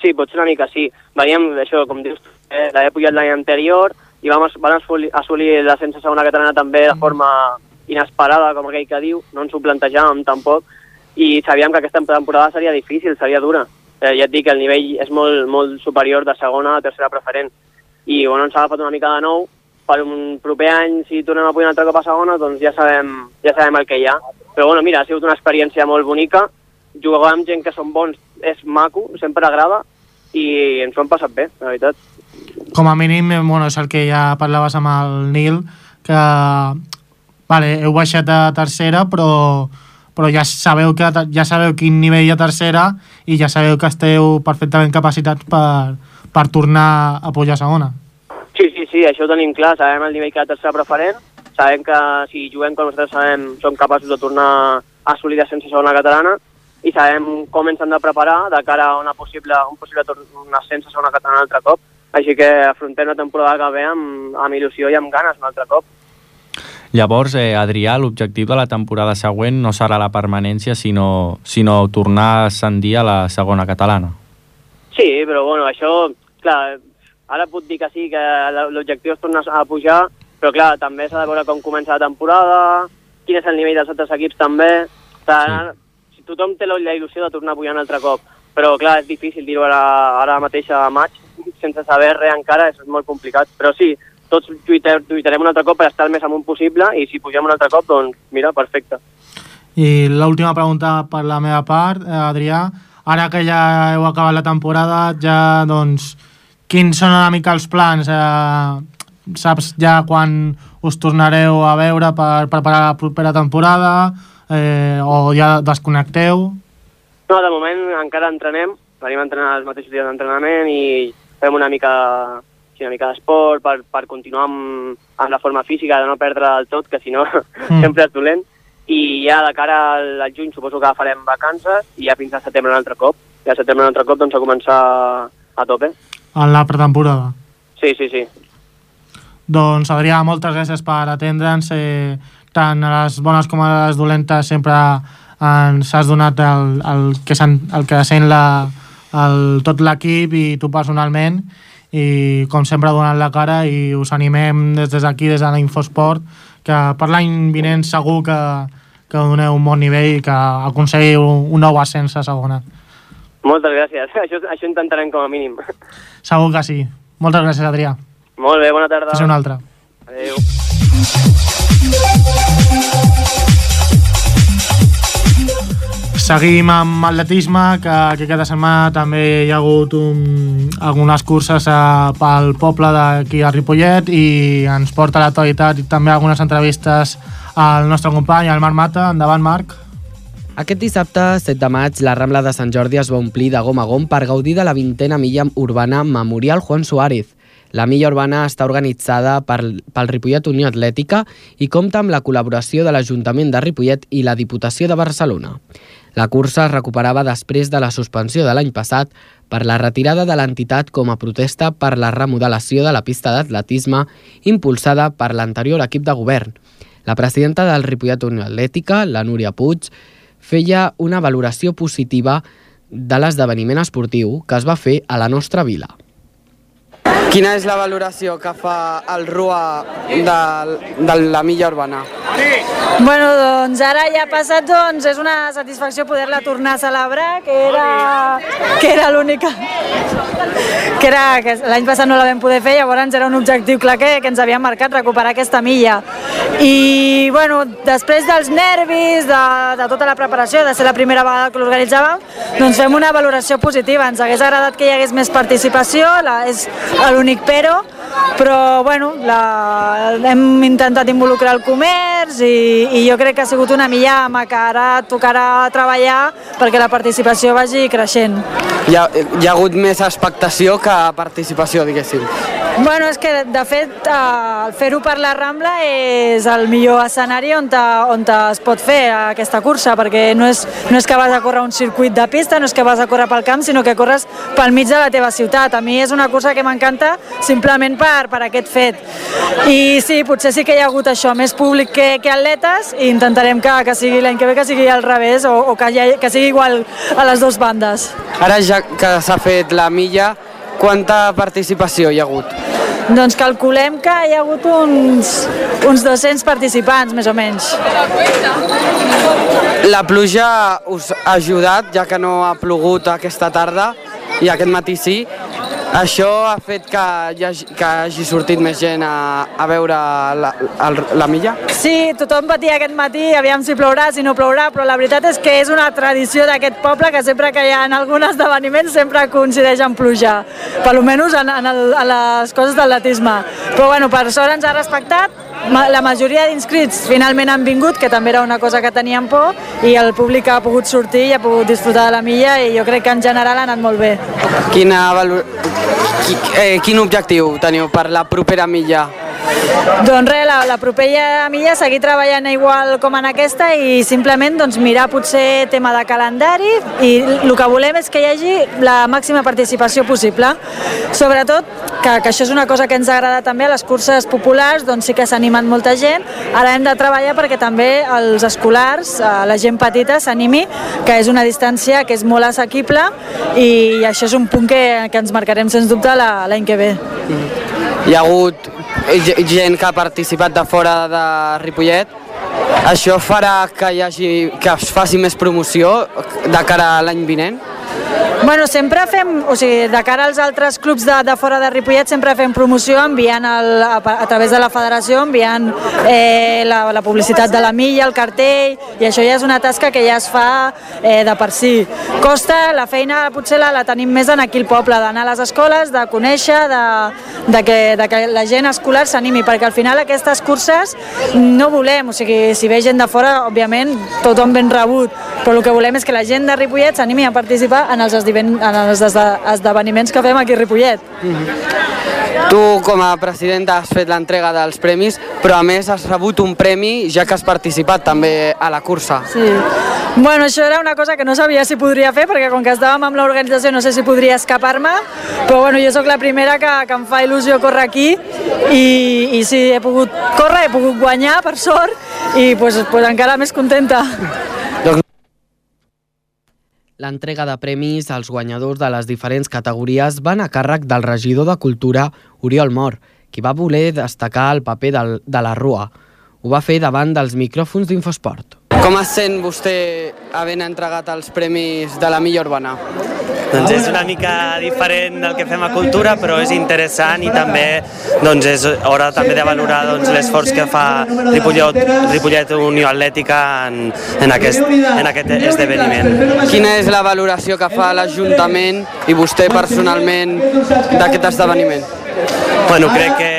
Sí, potser una mica sí. Veníem, això, com dius, eh, l'havia pujat l'any anterior i vam, vam assolir, assolir l'ascens a segona catalana també de forma inesperada, com aquell que diu, no ens ho plantejàvem tampoc, i sabíem que aquesta temporada seria difícil, seria dura. Eh, ja et dic, el nivell és molt, molt superior de segona a tercera preferent. I bueno, ens ha agafat una mica de nou, per un proper any, si tornem a pujar un altre cop a segona, doncs ja sabem, ja sabem el que hi ha. Però bueno, mira, ha sigut una experiència molt bonica, jugar amb gent que són bons és maco, sempre agrada, i ens ho hem passat bé, la veritat. Com a mínim, eh, bueno, és el que ja parlaves amb el Nil, que vale, heu baixat a tercera, però, però ja sabeu que ja sabeu quin nivell hi ha tercera i ja sabeu que esteu perfectament capacitats per, per tornar a pujar a segona. Sí, sí, sí, això ho tenim clar, sabem el nivell que ha tercera preferent, sabem que si juguem com nosaltres sabem, som capaços de tornar a assolir sense segona catalana, i sabem com ens hem de preparar de cara a una possible, un possible un ascens a segona catalana un altre cop. Així que afrontem la temporada que ve amb, amb il·lusió i amb ganes un altre cop. Llavors, eh, Adrià, l'objectiu de la temporada següent no serà la permanència, sinó, sinó tornar a ascendir a la segona catalana. Sí, però bueno, això, clar, ara puc dir que sí, que l'objectiu és tornar a pujar, però clar, també s'ha de veure com comença la temporada, quin és el nivell dels altres equips també. sí tothom té la il·lusió de tornar a pujar un altre cop, però clar, és difícil dir-ho ara, ara mateix a maig, sense saber res encara, és molt complicat, però sí, tots lluitem, lluitarem un altre cop per estar el més amunt possible i si pugem un altre cop, doncs mira, perfecte. I l'última pregunta per la meva part, eh, Adrià, ara que ja heu acabat la temporada, ja doncs, quins són una mica els plans? Eh, saps ja quan us tornareu a veure per preparar la propera temporada eh, o ja desconnecteu? No, de moment encara entrenem, venim a entrenar els mateixos dies d'entrenament i fem una mica, sí, una mica d'esport per, per continuar amb, amb la forma física, de no perdre del tot, que si no mm. sempre és dolent. I ja de cara al, al juny suposo que farem vacances i ja fins a setembre un altre cop. I a setembre un altre cop doncs a començar a tope. En la pretemporada? Sí, sí, sí. Doncs, Adrià, moltes gràcies per atendre'ns. Eh, tant a les bones com a les dolentes sempre ens has donat el, el, que, el que sent la, el, tot l'equip i tu personalment i com sempre donant la cara i us animem des d'aquí, des de l'Infosport que per l'any vinent segur que, que doneu un bon nivell i que aconseguiu un nou ascens a segona. Moltes gràcies, això, això intentarem com a mínim. Segur que sí. Moltes gràcies, Adrià. Molt bé, bona tarda. Fins una altra. Adéu. Seguim amb atletisme, que, que aquesta setmana també hi ha hagut un, algunes curses a, pel poble d'aquí a Ripollet i ens porta a l'actualitat i també algunes entrevistes al nostre company, el Marc Mata. Endavant, Marc. Aquest dissabte, 7 de maig, la Rambla de Sant Jordi es va omplir de gom a gom per gaudir de la vintena milla urbana Memorial Juan Suárez. La milla urbana està organitzada per, pel Ripollet Unió Atlètica i compta amb la col·laboració de l'Ajuntament de Ripollet i la Diputació de Barcelona. La cursa es recuperava després de la suspensió de l'any passat per la retirada de l'entitat com a protesta per la remodelació de la pista d'atletisme impulsada per l'anterior equip de govern. La presidenta del Ripollet Unió Atlètica, la Núria Puig, feia una valoració positiva de l'esdeveniment esportiu que es va fer a la nostra vila. Quina és la valoració que fa el RUA de, de la milla urbana? Bueno, doncs ara ja ha passat, doncs és una satisfacció poder-la tornar a celebrar, que era, que era l'única que era que l'any passat no la vam poder fer, llavors era un objectiu clar que, que ens havíem marcat, recuperar aquesta milla. I, bueno, després dels nervis, de, de tota la preparació, de ser la primera vegada que l'organitzàvem, doncs fem una valoració positiva. Ens hagués agradat que hi hagués més participació, la, és l'únic però, però bueno, la, hem intentat involucrar el comerç i, i jo crec que ha sigut una milla amb que ara tocarà treballar perquè la participació vagi creixent. Hi ha, hi ha hagut més expectació que participació, diguéssim. Bueno, és que de fet el fer-ho per la Rambla és el millor escenari on, te, on te es pot fer aquesta cursa, perquè no és, no és que vas a córrer un circuit de pista, no és que vas a córrer pel camp, sinó que corres pel mig de la teva ciutat. A mi és una cursa que m'encanta simplement per, per aquest fet. I sí, potser sí que hi ha hagut això, més públic que, que atletes, i intentarem que, que sigui l'any que ve que sigui al revés, o, o que, ha, que sigui igual a les dues bandes. Ara ja que s'ha fet la milla, quanta participació hi ha hagut? Doncs calculem que hi ha hagut uns, uns 200 participants, més o menys. La pluja us ha ajudat, ja que no ha plogut aquesta tarda, i aquest matí sí. Això ha fet que, hi hagi, que hagi sortit més gent a, a veure la, la, la milla? Sí, tothom patia aquest matí, aviam si plourà, si no plourà, però la veritat és que és una tradició d'aquest poble que sempre que hi ha algun esdeveniment sempre coincideix en pluja, per almenys en, en, el, en les coses d'atletisme. Però bueno, per sort ens ha respectat, la majoria d'inscrits finalment han vingut, que també era una cosa que teníem por, i el públic ha pogut sortir i ha pogut disfrutar de la milla i jo crec que en general ha anat molt bé. Quina valor... eh, quin objectiu teniu per la propera milla? Doncs res, la, la propera milla seguir treballant igual com en aquesta i simplement doncs, mirar potser tema de calendari i el que volem és que hi hagi la màxima participació possible. Sobretot, que, que això és una cosa que ens agrada també a les curses populars, doncs sí que s'ha animat molta gent. Ara hem de treballar perquè també els escolars, eh, la gent petita, s'animi, que és una distància que és molt assequible i això és un punt que, que ens marcarem sens dubte l'any que ve. Hi ha hagut gent que ha participat de fora de Ripollet, això farà que, hi hagi, que es faci més promoció de cara a l'any vinent? Bueno, sempre fem, o sigui, de cara als altres clubs de, de fora de Ripollet, sempre fem promoció enviant el, a, a través de la federació, enviant eh, la, la publicitat de la milla, el cartell, i això ja és una tasca que ja es fa eh, de per si. Costa, la feina potser la, la tenim més en aquí al poble, d'anar a les escoles, de conèixer, de, de, que, de que la gent escolar s'animi, perquè al final aquestes curses no volem, o sigui, si ve gent de fora, òbviament, tothom ben rebut, però el que volem és que la gent de Ripollet s'animi a participar en els esdeveniments en els esdeveniments que fem aquí a Ripollet. Mm -hmm. Tu, com a presidenta, has fet l'entrega dels premis, però a més has rebut un premi ja que has participat també a la cursa. Sí. Bueno, això era una cosa que no sabia si podria fer, perquè com que estàvem amb l'organització no sé si podria escapar-me, però bueno, jo sóc la primera que, que em fa il·lusió córrer aquí i, i sí, he pogut córrer, he pogut guanyar, per sort, i pues, pues encara més contenta. L'entrega de premis als guanyadors de les diferents categories van a càrrec del regidor de Cultura, Oriol Mor, qui va voler destacar el paper del, de la Rua. Ho va fer davant dels micròfons d'Infosport. Com es sent vostè havent entregat els premis de la millor urbana? Doncs és una mica diferent del que fem a Cultura, però és interessant i també doncs és hora també de valorar doncs, l'esforç que fa Ripollet, Ripollet Unió Atlètica en, en, aquest, en aquest esdeveniment. Quina és la valoració que fa l'Ajuntament i vostè personalment d'aquest esdeveniment? Bueno, crec que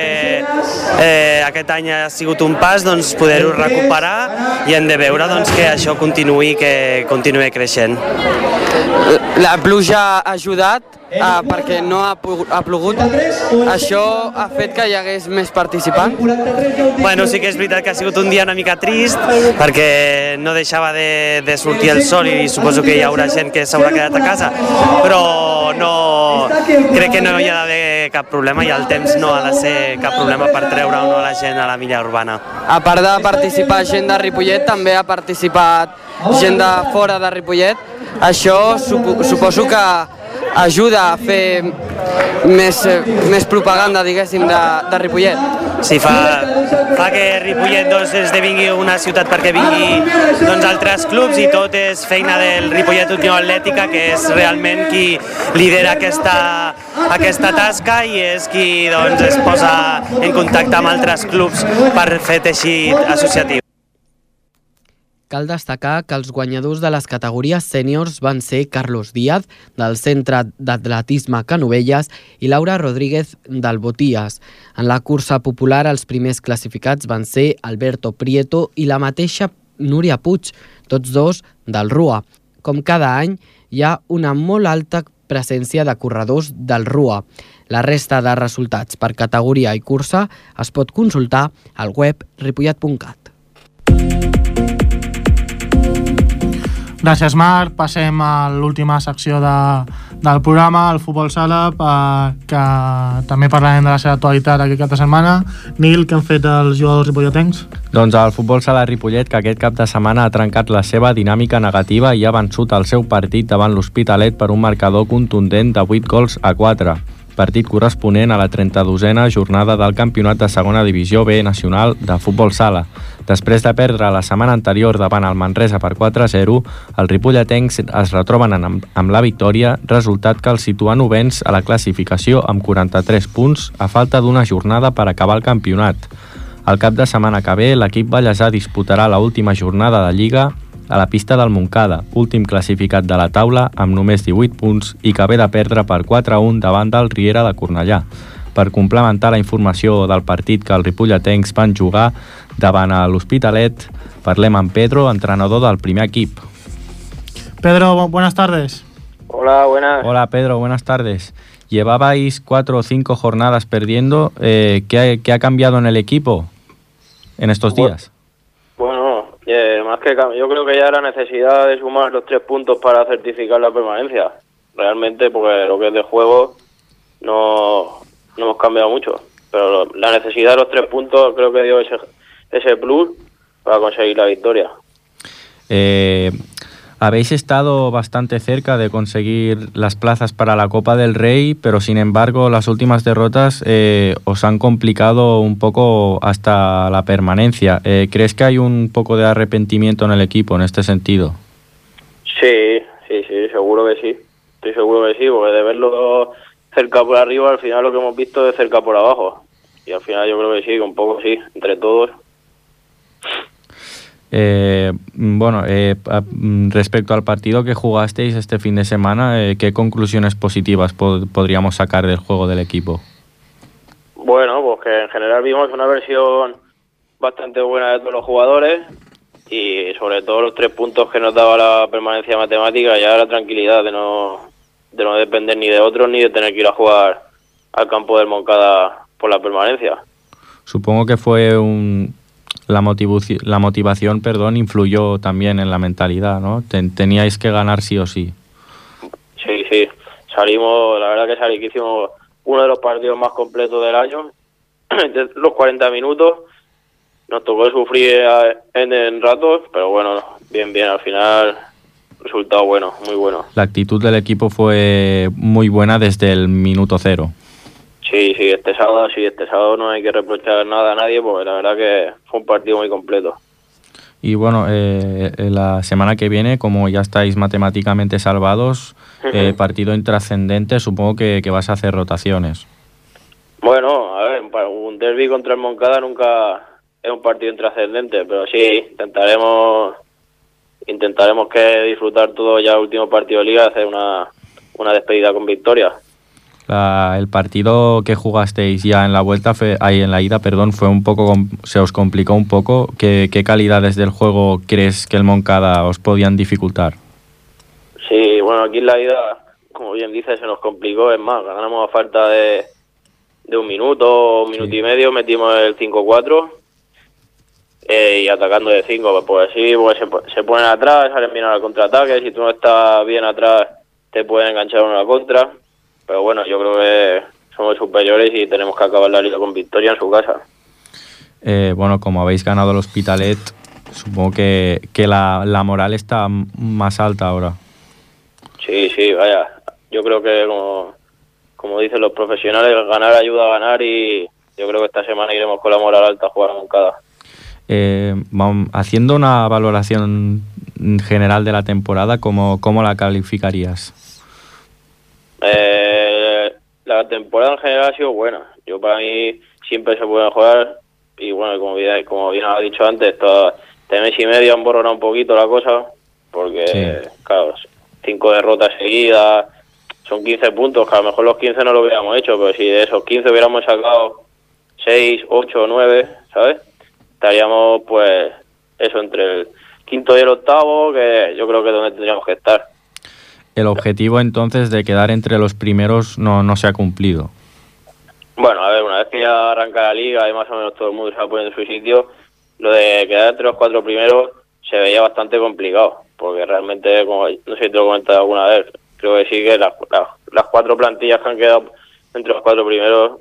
eh, aquest any ha sigut un pas doncs, poder-ho recuperar i hem de veure doncs, que això continuï, que continuï creixent. La pluja ha ajudat uh, perquè no ha, ha plogut. Això ha fet que hi hagués més participants? Bueno, sí que és veritat que ha sigut un dia una mica trist perquè no deixava de, de sortir el sol i suposo que hi haurà gent que s'haurà quedat a casa, però no, crec que no hi ha d'haver cap problema i el temps no ha de ser cap problema per treure o no la gent a la milla urbana. A part de participar gent de Ripollet, també ha participat gent de fora de Ripollet. Això suposo que ajuda a fer més, més propaganda, diguéssim, de, de Ripollet. Sí, fa, fa que Ripollet doncs, esdevingui una ciutat perquè vingui doncs, altres clubs i tot és feina del Ripollet Unió Atlètica, que és realment qui lidera aquesta, aquesta tasca i és qui doncs, es posa en contacte amb altres clubs per fer teixit associatiu. Cal destacar que els guanyadors de les categories sèniors van ser Carlos Díaz, del Centre d'Atletisme Canovelles, i Laura Rodríguez, del Botías. En la cursa popular, els primers classificats van ser Alberto Prieto i la mateixa Núria Puig, tots dos del RUA. Com cada any, hi ha una molt alta presència de corredors del RUA. La resta de resultats per categoria i cursa es pot consultar al web ripollat.cat. Gràcies, Marc. Passem a l'última secció de, del programa, el Futbol Sala, eh, que també parlarem de la seva actualitat aquest cap de setmana. Nil, què han fet els jugadors ripolletens? Doncs el Futbol Sala Ripollet, que aquest cap de setmana ha trencat la seva dinàmica negativa i ha vençut el seu partit davant l'Hospitalet per un marcador contundent de 8 gols a 4 partit corresponent a la 32a jornada del Campionat de Segona Divisió B Nacional de Futbol Sala. Després de perdre la setmana anterior davant el Manresa per 4-0, els ripolletencs es retroben amb, amb la victòria, resultat que els situa novens a la classificació amb 43 punts a falta d'una jornada per acabar el campionat. El cap de setmana que ve, l'equip ballesà disputarà la última jornada de Lliga a la pista del Montcada, últim classificat de la taula amb només 18 punts i que ve de perdre per 4-1 davant del Riera de Cornellà. Per complementar la informació del partit que els ripolletencs van jugar davant a l'Hospitalet, parlem amb Pedro, entrenador del primer equip. Pedro, buenas tardes. Hola, buenas. Hola Pedro, buenas tardes. Llevabais cuatro o cinco jornadas perdiendo. Eh, ¿qué, ha, ¿Qué ha cambiado en el equipo en estos días? Más que yo creo que ya era necesidad de sumar los tres puntos para certificar la permanencia. Realmente, porque lo que es de juego no, no hemos cambiado mucho. Pero la necesidad de los tres puntos creo que dio ese, ese plus para conseguir la victoria. Eh, habéis estado bastante cerca de conseguir las plazas para la Copa del Rey, pero sin embargo las últimas derrotas eh, os han complicado un poco hasta la permanencia. Eh, ¿Crees que hay un poco de arrepentimiento en el equipo en este sentido? Sí, sí, sí, seguro que sí. estoy seguro que sí, porque de verlo cerca por arriba, al final lo que hemos visto es cerca por abajo. Y al final yo creo que sí, un poco sí, entre todos. Eh, bueno, eh, mm, respecto al partido que jugasteis este fin de semana, eh, ¿qué conclusiones positivas pod- podríamos sacar del juego del equipo? Bueno, pues que en general vimos una versión bastante buena de todos los jugadores y sobre todo los tres puntos que nos daba la permanencia matemática, ya la tranquilidad de no, de no depender ni de otros ni de tener que ir a jugar al campo del Moncada por la permanencia. Supongo que fue un... La, la motivación perdón, influyó también en la mentalidad, ¿no? Ten- teníais que ganar sí o sí. Sí, sí, salimos, la verdad que salí, que hicimos uno de los partidos más completos del año, los 40 minutos, nos tocó sufrir en, en ratos, pero bueno, bien, bien, al final, resultado bueno, muy bueno. La actitud del equipo fue muy buena desde el minuto cero. Sí, sí, este sábado, sí, este sábado no hay que reprochar nada a nadie, porque la verdad que fue un partido muy completo. Y bueno, eh, eh, la semana que viene, como ya estáis matemáticamente salvados, eh, partido intrascendente, supongo que, que vas a hacer rotaciones. Bueno, a ver, un derby contra el Moncada nunca es un partido intrascendente, pero sí, intentaremos intentaremos que disfrutar todo ya el último partido de liga, hacer una, una despedida con victoria. La- el partido que jugasteis ya en la vuelta, fue, ahí en la ida, perdón, fue un poco, se os complicó un poco. ¿Qué, qué calidades del juego crees que el Moncada os podían dificultar? Sí, bueno, aquí en la ida, como bien dice, se nos complicó, es más, ganamos a falta de, de un minuto, un minuto y medio, metimos el 5-4 eh, y atacando de 5, pues sí, pues se, po- se ponen atrás, salen bien al contraataque, si tú no estás bien atrás te pueden enganchar en una contra, pero bueno, yo creo que somos superiores y tenemos que acabar la liga con victoria en su casa. Eh, bueno, como habéis ganado el Hospitalet, supongo que, que la, la moral está más alta ahora. Sí, sí, vaya. Yo creo que, como, como dicen los profesionales, ganar ayuda a ganar y yo creo que esta semana iremos con la moral alta a jugar a Moncada. Eh, haciendo una valoración general de la temporada, ¿cómo, cómo la calificarías? Eh, la temporada en general ha sido buena. Yo para mí siempre se puede mejorar y bueno, como bien, como bien ha dicho antes, esto- este mes y medio han borrado un poquito la cosa porque, claro, cinco derrotas seguidas, son 15 puntos, que a lo mejor los 15 no lo hubiéramos hecho, pero si de esos 15 hubiéramos sacado 6, 8, 9, ¿sabes? Estaríamos pues eso entre el quinto y el octavo, que yo creo que es donde tendríamos que estar. El objetivo entonces de quedar entre los primeros no, no se ha cumplido. Bueno, a ver, una vez que ya arranca la liga y más o menos todo el mundo se va poniendo en su sitio, lo de quedar entre los cuatro primeros se veía bastante complicado, porque realmente, como no sé si te lo he comentado alguna vez, creo que sí que las, las, las cuatro plantillas que han quedado entre los cuatro primeros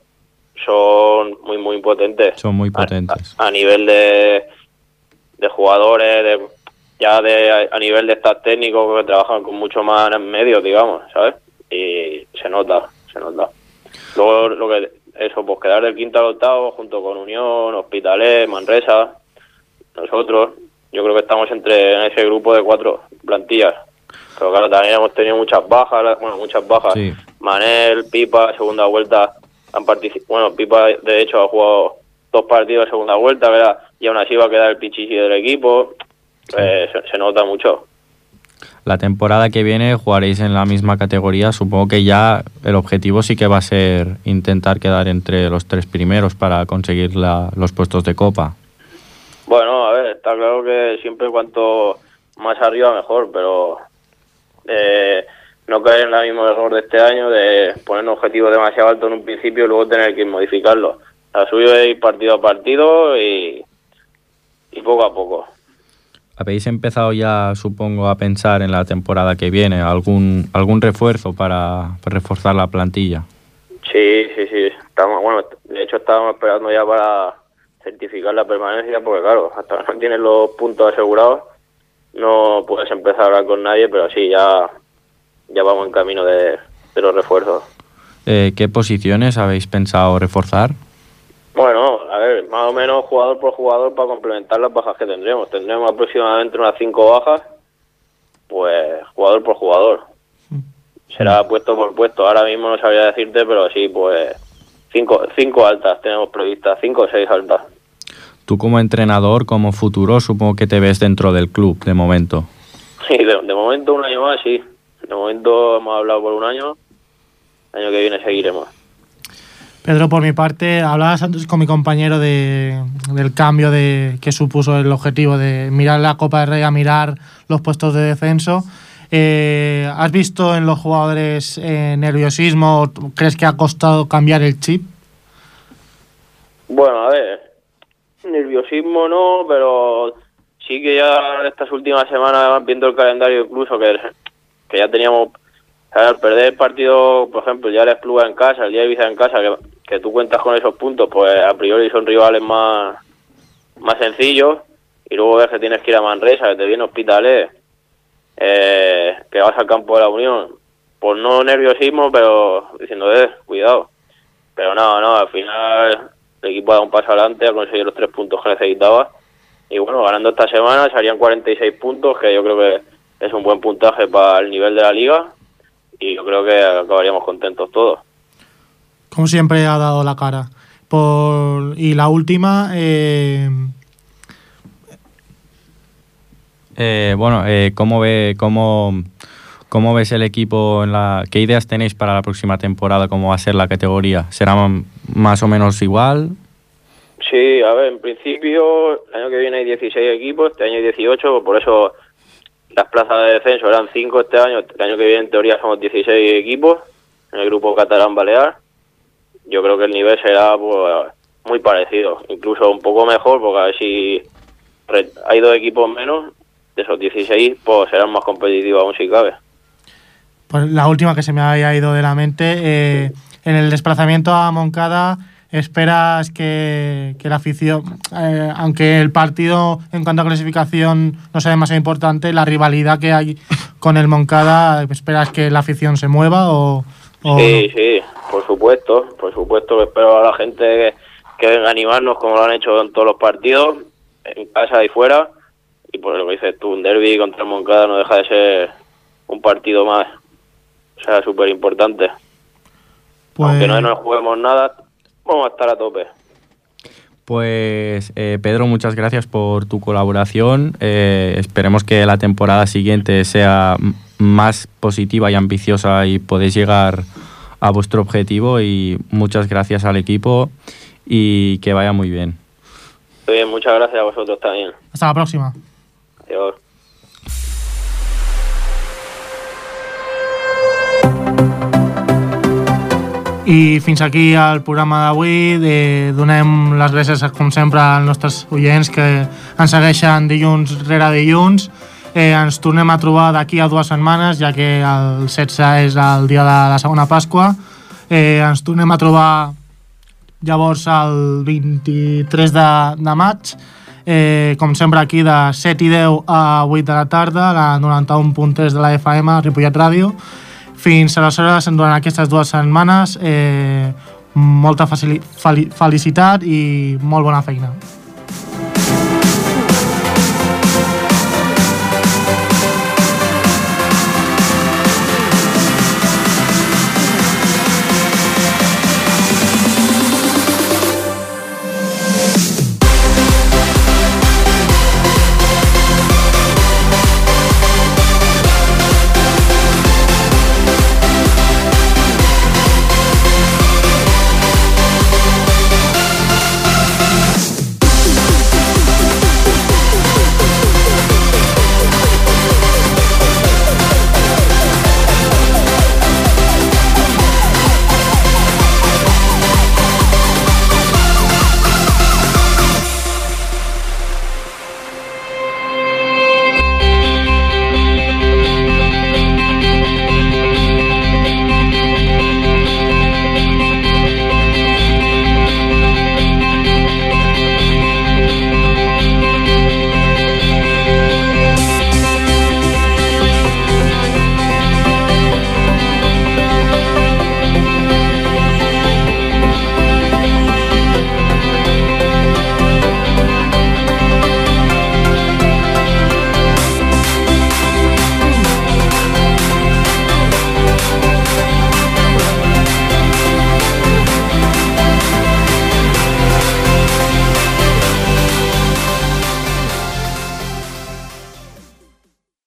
son muy, muy potentes Son muy potentes. a nivel de, de jugadores, de, ya de a nivel de staff técnicos que trabajan con mucho más en medio, digamos, ¿sabes? Y se nota, se nota. Luego lo que eso, pues quedar del quinto al octavo junto con Unión, Hospitalet, Manresa, nosotros, yo creo que estamos entre en ese grupo de cuatro plantillas. Pero claro, también hemos tenido muchas bajas, bueno, muchas bajas. Sí. Manel, Pipa, segunda vuelta, han participado, bueno, Pipa de hecho ha jugado dos partidos de segunda vuelta, ¿verdad? Y aún así va a quedar el pichichi del equipo, Eh, se, se nota mucho. La temporada que viene jugaréis en la misma categoría. Supongo que ya el objetivo sí que va a ser intentar quedar entre los tres primeros para conseguir la- los puestos de copa. Bueno, a ver, está claro que siempre cuanto más arriba mejor, pero eh, no caer en el mismo error de este año de poner un objetivo demasiado alto en un principio y luego tener que modificarlo. La suyo es ir partido a partido y, y poco a poco. ¿Habéis empezado ya, supongo, a pensar en la temporada que viene? ¿Algún, algún refuerzo para, para reforzar la plantilla? Sí, sí, sí. Estamos, bueno, de hecho estábamos esperando ya para certificar la permanencia, porque claro, hasta que no tienes los puntos asegurados, no puedes empezar a hablar con nadie, pero sí, ya, ya vamos en camino de, de los refuerzos. Eh, ¿Qué posiciones habéis pensado reforzar? Bueno, a ver, más o menos jugador por jugador para complementar las bajas que tendremos. Tendremos aproximadamente unas cinco bajas, pues jugador por jugador. será puesto por puesto. Ahora mismo no sabría decirte, pero sí, pues cinco, cinco altas tenemos previstas, cinco o seis altas. Tú como entrenador, como futuro, supongo que te ves dentro del club de momento. Sí, de, de momento un año más, sí. De momento hemos hablado por un año. El año que viene seguiremos. Pedro, por mi parte, hablabas antes con mi compañero de, del cambio de que supuso el objetivo de mirar la Copa del Rey a mirar los puestos de descenso. Eh, ¿Has visto en los jugadores eh, nerviosismo? ¿Crees que ha costado cambiar el chip? Bueno, a ver, nerviosismo no, pero sí que ya estas últimas semanas, viendo el calendario incluso, que, que ya teníamos, al perder el partido, por ejemplo, ya el Espluga en casa, el día de Ibiza en casa, que, que tú cuentas con esos puntos, pues a priori son rivales más, más sencillos, y luego ves que tienes que ir a Manresa, que te viene Hospitalet, eh, que vas al campo de la Unión, pues no nerviosismo, pero diciendo, eh, cuidado. Pero no, no, al final el equipo ha dado un paso adelante, ha conseguido los tres puntos que necesitaba. Y bueno, ganando esta semana serían 46 puntos, que yo creo que es un buen puntaje para el nivel de la liga. Y yo creo que acabaríamos contentos todos. Como siempre ha dado la cara. Por... Y la última, eh, Eh, bueno, eh, ¿cómo, ve, cómo, ¿cómo ves el equipo? En la, ¿Qué ideas tenéis para la próxima temporada? ¿Cómo va a ser la categoría? ¿Será más o menos igual? Sí, a ver, en principio el año que viene hay 16 equipos, este año hay 18, por eso las plazas de descenso eran 5 este año, el año que viene en teoría somos 16 equipos en el grupo catalán-balear. Yo creo que el nivel será pues, muy parecido, incluso un poco mejor, porque a ver si hay dos equipos menos, de esos 16, pues serán más competitivos aún si cabe. pues la última que se me había ido de la mente, eh, en el desplazamiento a Moncada, ¿esperas que, que la afición, eh, aunque el partido en cuanto a clasificación no sea demasiado importante, la rivalidad que hay con el Moncada, ¿esperas que la afición se mueva o...? o Sí, sí, por supuesto, por supuesto que espero a la gente que, que venga a animarnos como lo han hecho en todos los partidos, en casa y fuera, y por lo que dices tú, un derby contra el Moncada no deja de ser un partido más, o sea, súper importante. Pues- Aunque no nos juguemos nada, vamos a estar a tope. Pues eh, Pedro, muchas gracias por tu colaboración. Eh, esperemos que la temporada siguiente sea más positiva y ambiciosa y podéis llegar a vuestro objetivo y muchas gracias al equipo y que vaya muy bien. Muy bien, muchas gracias a vosotros también. Hasta la próxima. Adiós. I fins aquí el programa d'avui. De- Donem les gràcies, com sempre, als nostres oients que ens segueixen dilluns rere dilluns. Eh, ens tornem a trobar d'aquí a dues setmanes, ja que el 16 és el dia de la segona Pasqua. Eh, ens tornem a trobar llavors el 23 de, de maig. Eh, com sempre aquí de 7 i 10 a 8 de la tarda, la 91.3 de la FM, Ripollet Ràdio. Fins aleshores, durant aquestes dues setmanes, eh, molta feli- felicitat i molt bona feina.